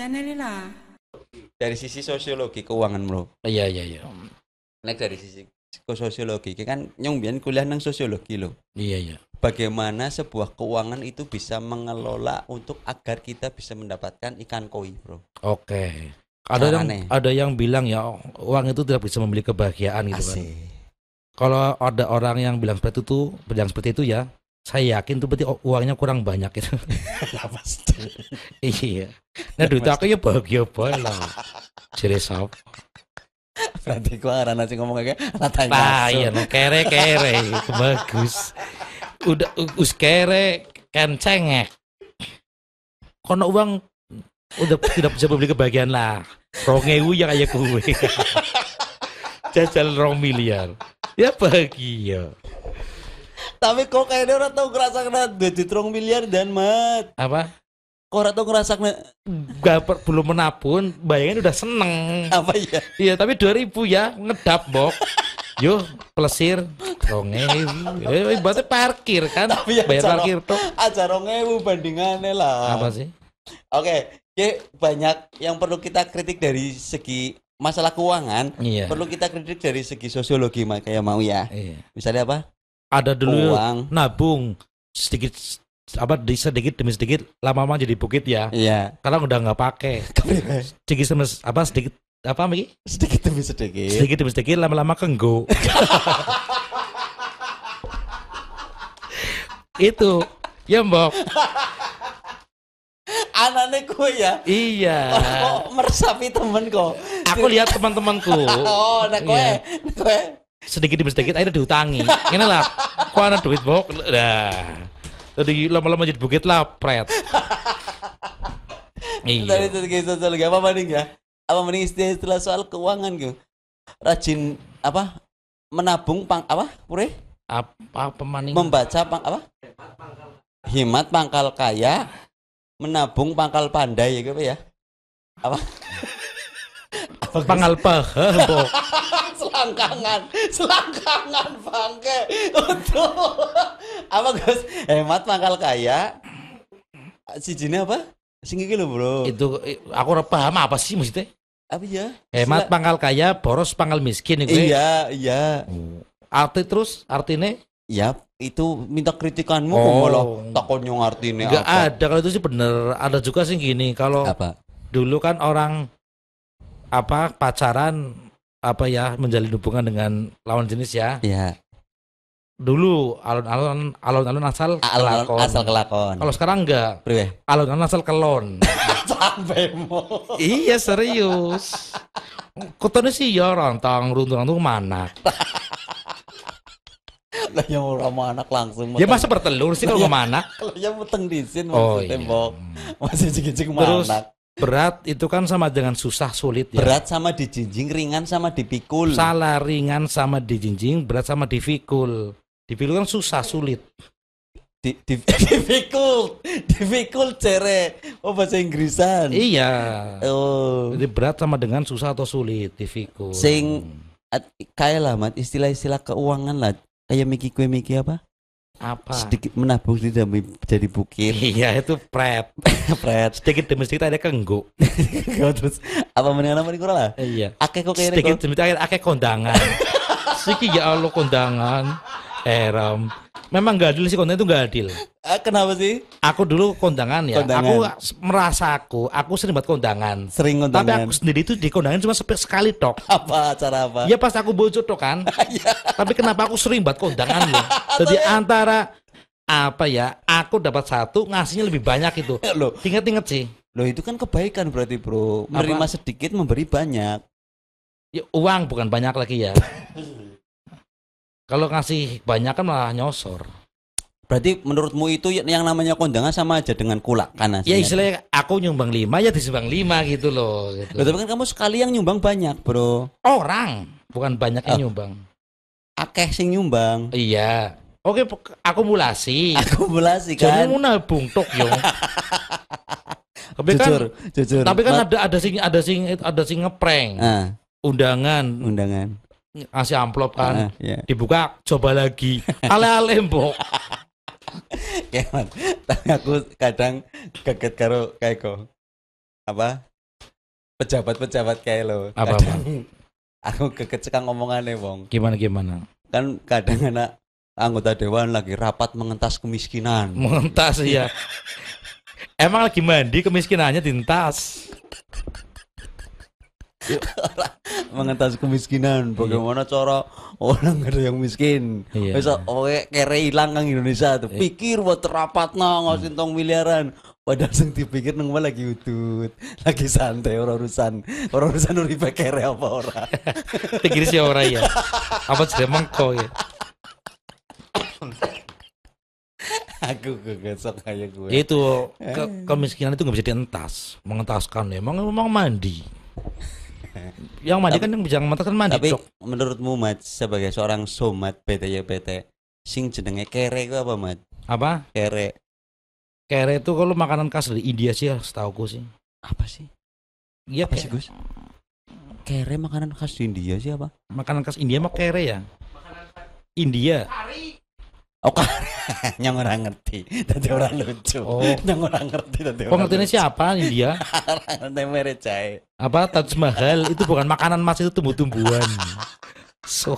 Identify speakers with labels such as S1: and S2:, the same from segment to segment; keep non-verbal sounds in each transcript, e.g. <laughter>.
S1: channel lah.
S2: Dari sisi sosiologi keuangan bro.
S3: Iya iya iya.
S2: Nek dari sisi sosiologi kan nyong kuliah nang sosiologi loh.
S3: Iya iya.
S2: Bagaimana sebuah keuangan itu bisa mengelola untuk agar kita bisa mendapatkan ikan koi bro.
S3: Oke. Ada yang ada yang bilang ya uang itu tidak bisa membeli kebahagiaan gitu kan.
S2: Asik.
S3: Kalau ada orang yang bilang seperti itu, yang seperti itu ya, saya yakin tuh berarti uangnya kurang banyak itu. <laughs>
S2: Lah pasti.
S3: iya. Nah duit aku ya bahagia banget lah. Jadi sop.
S2: Berarti gua arana sing ngomong kayak rata
S3: Nah iya no kere kere itu bagus. Udah us kere kan cengek. Kono uang udah tidak bisa membeli kebahagiaan lah. Rongewu yang kayak kue. <laughs> Jajal rong miliar. Ya bahagia.
S2: Tapi kok kayaknya orang tau ngerasa kena duit rong miliar dan mat.
S3: Apa?
S2: Kok orang tau ngerasa kena
S3: Gak per- belum menabun, bayangin udah seneng.
S2: apa ya?
S3: Iya, tapi 2000 ya ngedap, Bok. Yo, plesir rongewu. Eh, ibaratnya parkir kan.
S2: Tapi ya
S3: Bayar parkir tuh.
S2: Aja rong ewu bandingannya lah.
S3: Apa sih?
S2: Oke, Oke, banyak yang perlu kita kritik dari segi masalah keuangan.
S3: Iya.
S2: Perlu kita kritik dari segi sosiologi kayak mau ya.
S3: Iya.
S2: Misalnya apa?
S3: Ada dulu
S2: Uang.
S3: nabung sedikit apa di sedikit demi sedikit lama-lama jadi bukit ya.
S2: Iya.
S3: Karena udah nggak pakai. <laughs> Sedikit demi apa sedikit apa Miki?
S2: sedikit demi sedikit.
S3: Sedikit demi sedikit lama-lama kenggo. <laughs> Itu ya mbok.
S2: Anaknya kue ya.
S3: Iya.
S2: Kok meresapi temen kok.
S3: Aku lihat teman-temanku <laughs>
S2: Oh, nah kue,
S3: Iya.
S2: nah kue.
S3: Sedikit demi sedikit akhirnya diutangi. Ini lah, kok ada duit bok. Dah. Jadi lama-lama jadi bukit lah, pret.
S2: Dari
S3: iya.
S2: segi sosiologi apa mending ya? Apa mending istilah, soal keuangan gitu? Rajin apa? Menabung pang apa? Pure?
S3: Apa pemaning?
S2: Membaca pang apa? Himat pangkal kaya, menabung pangkal pandai ya gitu ya? Apa? apa Gus?
S3: Pangal paham. <laughs>
S2: selangkangan, selangkangan bangke. Untuk apa Gus? Hemat pangkal kaya. Si apa? Sing iki lho, Bro.
S3: Itu eh, aku ora paham apa sih maksudnya?
S2: Apa ya?
S3: Hemat
S2: Sila-
S3: pangkal kaya, boros pangkal miskin itu.
S2: Iya, iya.
S3: Arti terus artinya
S2: Ya, itu minta kritikanmu
S3: Oh.
S2: malah takon nyong artine
S3: nggak
S2: apa?
S3: ada kalau itu sih bener. Ada juga sih gini kalau
S2: Apa?
S3: dulu kan orang apa pacaran apa ya menjalin hubungan dengan lawan jenis ya.
S2: Ya,
S3: Dulu alun-alun alun-alun asal
S2: alon
S3: kelakon.
S2: asal kelakon.
S3: Kalau sekarang enggak.
S2: Priwe?
S3: Alun-alun asal kelon. <laughs>
S2: Sampai mau.
S3: iya serius. Kotone sih ya rantang runtung runtung mana? <laughs>
S2: Lah yang ora mau anak langsung.
S3: Ya masa bertelur sih kalau ke mana?
S2: Kalau yang meteng di sini
S3: Oh iya.
S2: Masih cicik
S3: Terus
S2: mana?
S3: Berat itu kan sama dengan susah sulit ya.
S2: Berat sama dijinjing, ringan sama dipikul.
S3: Salah ringan sama dijinjing, berat sama difikul. Difikul kan susah sulit.
S2: Di, di, difficult, difficult cere. Oh bahasa Inggrisan.
S3: Iya.
S2: Oh.
S3: Jadi berat sama dengan susah atau sulit difikul.
S2: Sing- kayak lah mat istilah-istilah keuangan lah kayak miki kue miki apa
S3: apa?
S2: sedikit menabung tidak mi- jadi bukit
S3: Iya itu pret. <laughs>
S2: pret
S3: Sedikit demi sedikit ada kenggo. <laughs>
S2: terus apa mendingan apa nih lah
S3: Iya.
S2: akeh kok
S3: Sedikit demi sedikit akeh kondangan. <laughs> Siki ya Allah kondangan. Eram. Memang gak adil sih kondangan itu gak adil.
S2: Ah, kenapa sih
S3: Aku dulu kondangan ya.
S2: Kondangan.
S3: Aku merasa aku, aku sering buat kondangan.
S2: sering
S3: Tapi
S2: kondangan
S3: aku sendiri itu di kondangan cuma sekali tok.
S2: apa acara apa
S3: Ya pas aku bocor tok kan. <laughs> Tapi kenapa aku sering buat kondangan ya? <laughs> Jadi antara apa ya? Aku dapat satu ngasihnya lebih banyak itu. <laughs>
S2: loh
S3: Ingat-ingat sih.
S2: loh itu kan kebaikan berarti bro
S3: Apa?
S2: menerima sedikit memberi banyak
S3: Ya, uang bukan banyak lagi ya. Kalau ngasih banyak kan malah nyosor.
S2: berarti menurutmu itu yang namanya kondangan sama aja dengan kulakan
S3: Ya
S2: aslinya?
S3: istilahnya aku nyumbang lima ya disumbang lima gitu loh.
S2: Loh,
S3: Gitu.
S2: tapi kan kamu sekali yang nyumbang banyak bro
S3: Orang bukan banyak yang
S2: Oh.
S3: nyumbang.
S2: akeh sing nyumbang
S3: Iya. Oke, akumulasi. <laughs>
S2: akumulasi
S3: Jadi
S2: kan
S3: mau nabung tok yo. <laughs> tapi kan,
S2: jujur jujur
S3: tapi kan
S2: Mat-
S3: ada ada sing ada sing ada sing ngeprank.
S2: ah,
S3: Undangan
S2: undangan
S3: ngasih amplop kan.
S2: Ah, ya.
S3: Dibuka coba lagi. <laughs> Ale-ale mbok.
S2: Man. tapi aku kadang kaget karo kayak kok apa pejabat-pejabat kayak lo.
S3: Apa,
S2: Kadang Aku kekecekan ngomongannya, Bong.
S3: Gimana gimana?
S2: Kan kadang anak anggota dewan lagi rapat mengentas kemiskinan.
S3: Mengentas ya. <laughs> Emang lagi mandi kemiskinannya dintas.
S2: Mengentas kemiskinan. Bagaimana cara orang ada yang miskin?
S3: Iya.
S2: Bisa oke kere hilang kang Indonesia tuh. Pikir buat rapat nang ngosin tong miliaran. Padahal sing dipikir nang lagi utut, lagi santai orang urusan, orang urusan uripe kere apa ora. <laughs>
S3: Pikir sih orang ya. Apa sih mengko ya?
S2: Aku kegesok kayak gue.
S3: Itu ke- kemiskinan itu nggak bisa dientas, mengentaskan ya. Emang memang mandi. <laughs> Yang mandi kan yang bisa mengentaskan mandi.
S2: Tapi
S3: Cok.
S2: menurutmu Mat sebagai seorang somat PTYPT sing jenenge kere ku apa Mat?
S3: apa?
S2: Kere
S3: Kere itu kalau makanan khas dari India sih ya, setauku sih.
S2: apa sih?
S3: Iya
S2: Apa
S3: kayak-
S2: sih Gus? Kere makanan khas India sih apa?
S3: makanan khas India mah kere ya. India.
S2: Oh kare, <laughs> yang orang ngerti, tadi orang lucu.
S3: Oh. <laughs>
S2: Yang orang ngerti tadi
S3: Kok ngerti ini siapa India? <laughs>
S2: Orang ngerti mere jahe.
S3: Apa Taj Mahal itu bukan makanan mas itu tumbuh-tumbuhan. So,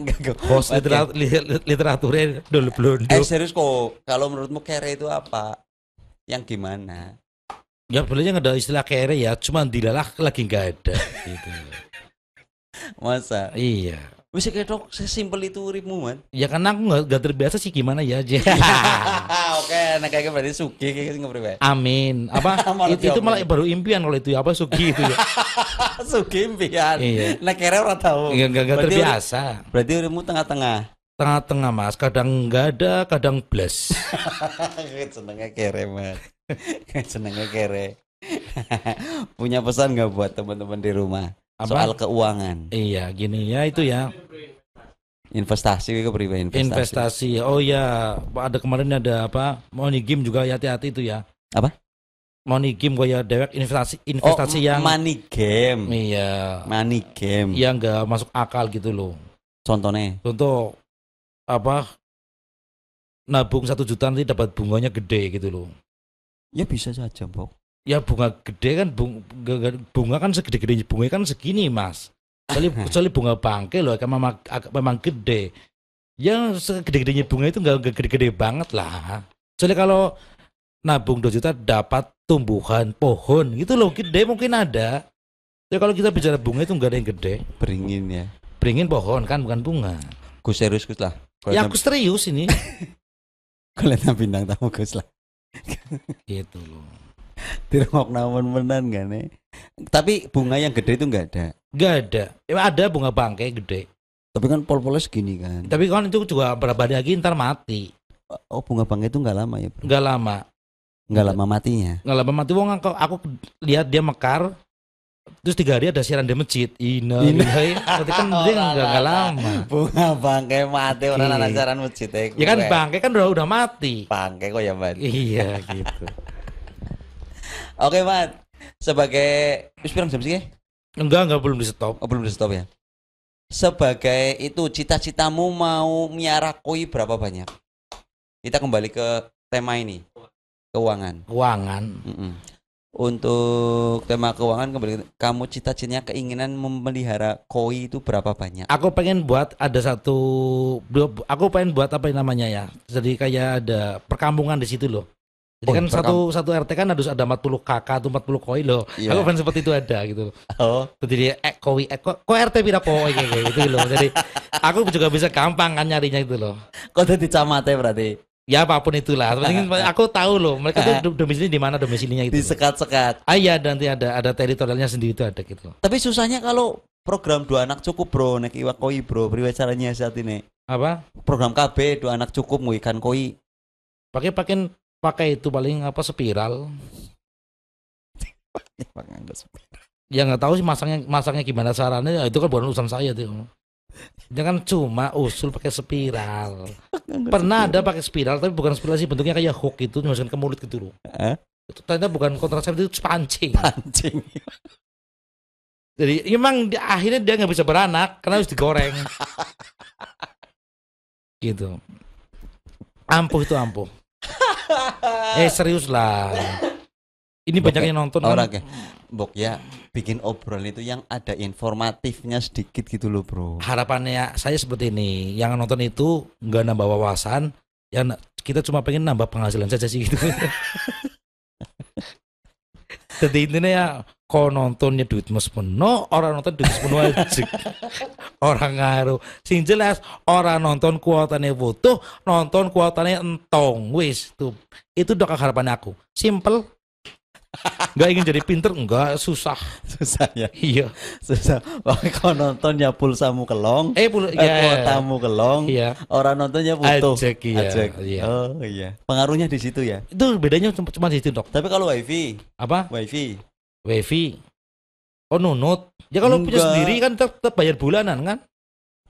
S2: Enggak enggak.
S3: host
S2: Oke.
S3: literat, li- literaturnya dulu blondo.
S2: Eh serius kok, kalau menurutmu kere itu apa? Yang gimana?
S3: Ya sebenarnya nggak ada istilah kere ya, cuma dilalah lagi nggak ada. Gitu.
S2: Masa?
S3: Iya.
S2: Bisa ketok sesimpel itu uripmu man?
S3: Ya karena aku nggak terbiasa sih gimana ya aja. <laughs>
S2: Oke, nah kayak berarti suki kayak nggak priwe.
S3: Amin. Apa <laughs> itu, itu malah baru impian kalau itu ya, apa sugi itu ya. <laughs>
S2: Suki impian.
S3: Iya.
S2: Nah kere ora tahu.
S3: Nggak nggak nggak
S2: Berarti
S3: terbiasa.
S2: Berarti uripmu tengah-tengah.
S3: Tengah-tengah mas, kadang nggak ada, kadang blas.
S2: Senengnya kere man. Senengnya kere. Punya pesan nggak buat teman-teman di rumah
S3: Apa?
S2: soal keuangan,
S3: Iya gini ya itu ya
S2: investasi ke priwe investasi.
S3: investasi. Oh ya ada kemarin ada apa money game juga ya hati-hati itu ya.
S2: Apa?
S3: Money game gue ya dewek investasi
S2: Oh,
S3: investasi yang
S2: money game.
S3: iya
S2: Money game.
S3: yang nggak masuk akal gitu loh.
S2: Contohnya
S3: Contoh apa nabung satu juta nanti dapat bunganya gede gitu loh.
S2: ya bisa saja, Bok.
S3: Ya bunga gede kan bung- bunga, bunga kan segede-gede bunga kan segini mas. Kecuali, <laughs> kecuali bunga bangke loh kan memang, memang gede. Yang segede-gedenya bunga itu nggak gede-gede banget lah. Kecuali kalau nabung 2 juta dapat tumbuhan pohon gitu loh gede mungkin ada. Ya kalau kita bicara bunga itu nggak ada yang gede.
S2: Beringin ya.
S3: Beringin pohon kan bukan bunga.
S2: Gus serius Gus lah.
S3: Ya aku serius ini. <laughs>
S2: Kulitnya bintang tamu Gus lah.
S3: gitu loh. <laughs>
S2: Dirungok namun menan gak nih? Tapi bunga yang gede itu nggak ada.
S3: Nggak ada. Ya, ada bunga bangke gede.
S2: Tapi kan pol-polnya segini kan.
S3: Tapi kan itu juga berapa hari lagi ntar mati.
S2: Oh bunga bangke itu nggak lama ya bro?
S3: Nggak lama.
S2: Nggak lama matinya.
S3: nggak lama mati wong aku, aku lihat dia mekar terus tiga hari ada siaran di masjid ina
S2: Ina.
S3: berarti kan dia <laughs> nggak nggak lama
S2: Bunga bangke mati orang
S3: Iya.
S2: anak jaran masjid eh,
S3: ya kan bangke kan udah udah mati
S2: Bangke kok ya man.
S3: iya gitu
S2: Oke man. Sebagai wis pirang jam sih?
S3: enggak enggak belum di stop
S2: Oh belum di stop ya. Sebagai itu cita-citamu mau miara koi berapa banyak? Kita kembali ke tema ini. Keuangan.
S3: keuangan
S2: Mm-mm. Untuk tema keuangan kembali kamu cita-citanya keinginan memelihara koi itu berapa banyak?
S3: aku pengen buat ada satu aku pengen buat apa namanya ya jadi kayak ada perkampungan di situ loh jadi
S2: Oh,
S3: kan satu satu RT kan harus ada 40 kakak atau 40 koi loh
S2: Iya.
S3: aku pengen seperti itu ada gitu <laughs>
S2: Oh,
S3: jadi dia eh koi eh kok, kok RT pira koi gitu loh jadi <laughs> aku juga bisa gampang kan nyarinya itu loh
S2: kok jadi camate berarti?
S3: ya apa pun itulah Penting aku tahu loh mereka tuh <laughs> dom- domisili di mana domisilinya itu loh.
S2: Disekat-sekat.
S3: ah iya nanti ada ada teritorialnya sendiri itu ada gitu.
S2: Tapi susahnya kalau program dua anak cukup bro, nek iwak koi bro, priwe caranya saat ini?
S3: apa
S2: Program KB dua anak cukup mau ikan koi.
S3: pakai pakai pakai itu paling apa spiral. Ya nggak tahu sih masangnya masangnya gimana caranya. Ya itu kan bukan urusan saya tuh jangan cuma usul pakai spiral. Pernah ada pakai spiral tapi bukan spiral sih. Bentuknya kayak hook itu dimasukkan ke mulut gitu loh
S2: Eh?
S3: itu ternyata bukan kontrasepsi itu pancing.
S2: Pancing. <laughs>
S3: jadi emang di, akhirnya dia nggak bisa beranak karena harus digoreng. <laughs> Gitu. Ampuh itu ampuh <laughs> eh serius lah Ini banyak yang nonton kan.
S2: Orang kayak Bok ya bikin obrolan itu yang ada informatifnya sedikit gitu loh bro.
S3: Harapannya saya seperti ini, yang nonton itu nggak nambah wawasan, ya na- kita cuma pengen nambah penghasilan saja sih gitu. <laughs> Jadi intinya ya, kau nontonnya duit mas penuh, orang nonton duit penuh aja. <laughs> orang ngaruh. Sing jelas orang nonton kuotanya butuh, nonton kuotanya entong. Wis tuh. Itu doa harapan aku. Simple. Gak ingin jadi pinter, enggak susah.
S2: Susah ya,
S3: Iya.
S2: susah. Pokoknya kalau nonton ya pulsamu kelong,
S3: Eh, pul
S2: eh,
S3: ya.
S2: kuotamu kelong,
S3: Iya.
S2: orang nontonnya butuh.
S3: Ajak, iya,
S2: Ajak.
S3: iya.
S2: Oh iya. Pengaruhnya di situ ya.
S3: Itu bedanya cuma, cuma di situ, Dok.
S2: Tapi kalau wifi,
S3: Apa?
S2: wifi,
S3: wifi oh nunut. Ya kalau punya sendiri kan tetap, bayar bulanan kan?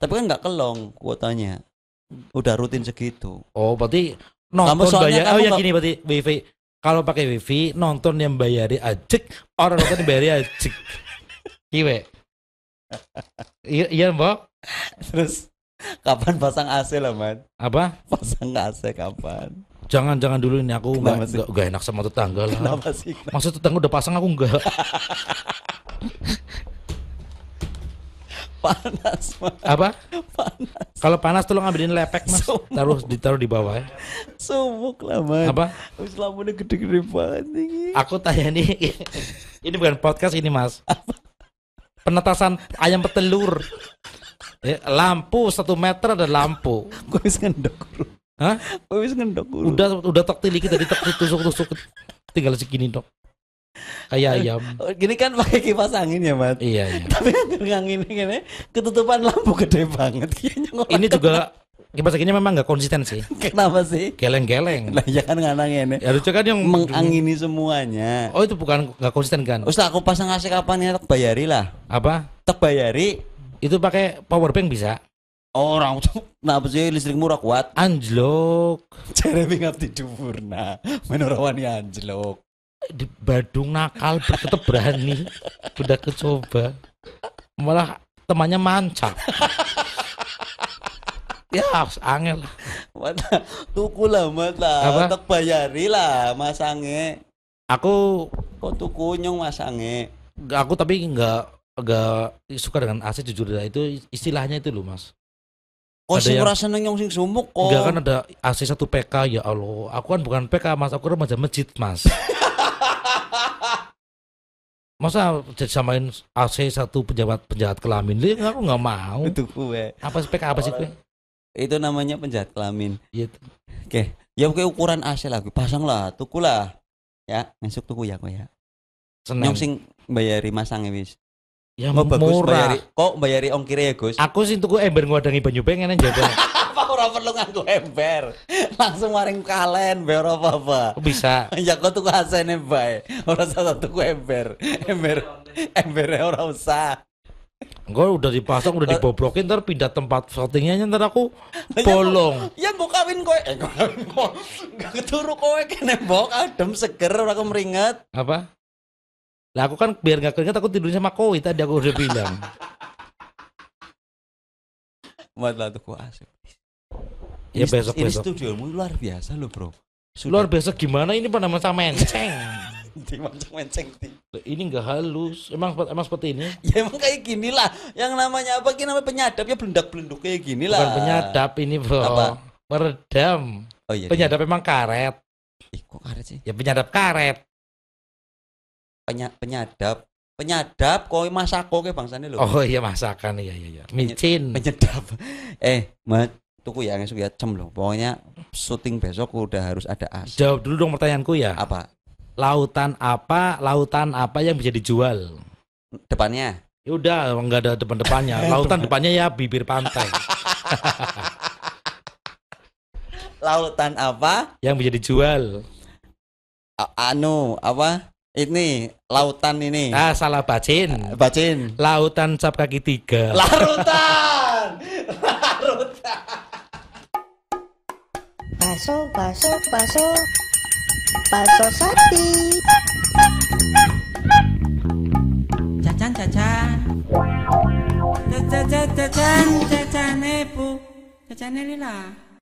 S2: Tapi kan nggak kelong kuotanya. Udah rutin segitu.
S3: oh berarti nonton
S2: soalnya
S3: bayar
S2: kamu
S3: oh ya gini berarti wifi kalau pakai wifi nonton yang bayari ajek orang nonton yang bayari ajek kiwe iya iya mbak.
S2: Terus kapan pasang AC lah man?
S3: apa?
S2: Pasang AC kapan?
S3: Jangan jangan dulu ini aku
S2: Kenapa
S3: nggak nggak- nggak enak sama tetangga lah
S2: Kenapa sih?
S3: maksud tetangga udah pasang aku enggak
S2: Panas man.
S3: apa
S2: Panas.
S3: kalau panas tolong ambilin lepek mas
S2: Sumpah.
S3: taruh ditaruh di bawah ya
S2: Sumuk lah man.
S3: apa
S2: Wis lampunya gede-gede banget ini.
S3: Aku tanya nih, ini bukan podcast ini mas. Penetasan ayam petelur. Eh, lampu satu meter ada lampu.
S2: Gue wis ngendok.
S3: Hah?
S2: Gue wis ngendok. Bro.
S3: Udah udah tek tiliki tadi tek tusuk tusuk tinggal segini dok. Kayak ayam.
S2: Oh, Gini kan pakai kipas angin ya, Mat.
S3: Iya iya.
S2: Tapi yang ini gini ketutupan lampu gede banget. <laughs>
S3: Ini juga kipas anginnya memang nggak konsisten sih. <laughs>
S2: kenapa sih?
S3: Geleng-geleng.
S2: Lah ya kan nganang ini
S3: Ya harusnya kan yang
S2: mengangini semuanya.
S3: Oh itu bukan nggak konsisten kan?
S2: Ustaz aku pasang AC kapan ya tak bayari lah.
S3: Apa?
S2: Tak bayari
S3: Itu pakai power bank bisa.
S2: Orang kenapa sih listrik murah kuat?
S3: Anjlok.
S2: Jeremy ngabdi dupurna. Menorawani anjlok.
S3: di Badung nakal tetap berani udah kecoba malah temannya mancap ya angel
S2: Mata tuku lah mat lah.
S3: Apa?
S2: Tak bayari lah masange.
S3: aku
S2: Kok tuku nyong masange?
S3: aku tapi nggak nggak suka dengan AC jujur dah. itu istilahnya itu loh mas
S2: Kok
S3: Ada
S2: sing
S3: yang-
S2: ora seneng nyong sing sumuk kok.
S3: Enggak kan ada AC satu PK ya Allah aku kan bukan PK mas aku remaja masjid mas <laughs> masa samain AC satu penjahat penjahat kelamin Lihat, aku nggak mau
S2: Itu kue.
S3: apa sih PK apa sih kue
S2: Itu namanya penjahat kelamin.
S3: Iya.
S2: Oke, ya oke ukuran AC lah, pasang lah, tuku lah. Ya, masuk tuku ya kok ya.
S3: Senin.
S2: Nyong sing bayari masange wis.
S3: Ya
S2: Kok bagus
S3: murah.
S2: bayari. Kok bayari ongkire ya, Gus?
S3: Aku sih tuku ember ngwadangi banyu pengen <laughs> aja
S2: Apa ora perlu nganggo ember? Langsung maring kalen, ber apa-apa.
S3: bisa.
S2: Ya kok tuku AC ne bae. Ora usah tuku ember. Ember embere ora usah.
S3: Gue udah dipasang, udah diboblokin, ntar pindah tempat votingnya, ntar aku
S2: ya,
S3: bolong.
S2: Ya mbok kawin kowe. Eh kawin. Enggak keturu kowe kene mbok adem seger ora kemringet.
S3: Apa? Lah aku kan biar nggak keringat aku tidurnya sama koi tadi aku udah bilang.
S2: Mat lah tuku AC.
S3: Ya
S2: Ini-
S3: besok
S2: Ini
S3: besok.
S2: studiomu luar biasa loh, Bro.
S3: Luar biasa gimana ini pada masa menceng. <laughs>
S2: di menceng di.
S3: ini nggak halus. Emang emang seperti ini. <laughs>
S2: Ya emang kayak gini lah. Yang namanya apa? Ini namanya penyadap ya belendak-belenduk kayak gini lah.
S3: Bukan penyadap ini bro.
S2: Apa?
S3: Meredam.
S2: Oh iya.
S3: Penyadap emang karet.
S2: Ih, kok karet sih?
S3: Ya penyadap karet.
S2: Penya, penyadap. Penyadap koi masako kayak bangsane lho.
S3: Oh iya masakan iya iya. iya. Micin.
S2: Penyedap. <laughs> Eh, Mat, tuku ya esok ya cem loh. Pokoknya syuting besok udah harus ada as.
S3: Jawab dulu dong pertanyaanku ya.
S2: Apa?
S3: Lautan apa? Lautan apa yang bisa dijual?
S2: Depannya?
S3: Ya udah nggak ada depan-depannya. <laughs> Lautan depannya ya bibir pantai. <laughs>
S2: Lautan apa?
S3: yang bisa dijual.
S2: A- anu, apa? Ini lautan ini.
S3: Ah salah bacin.
S2: Bacin.
S3: Lautan cap kaki tiga.
S2: Larutan. Larutan.
S1: Baso, baso, baso. Baso sapi.
S4: Cacan, cacan. Cacan, cacan, cacan, cacan. Cacan lila.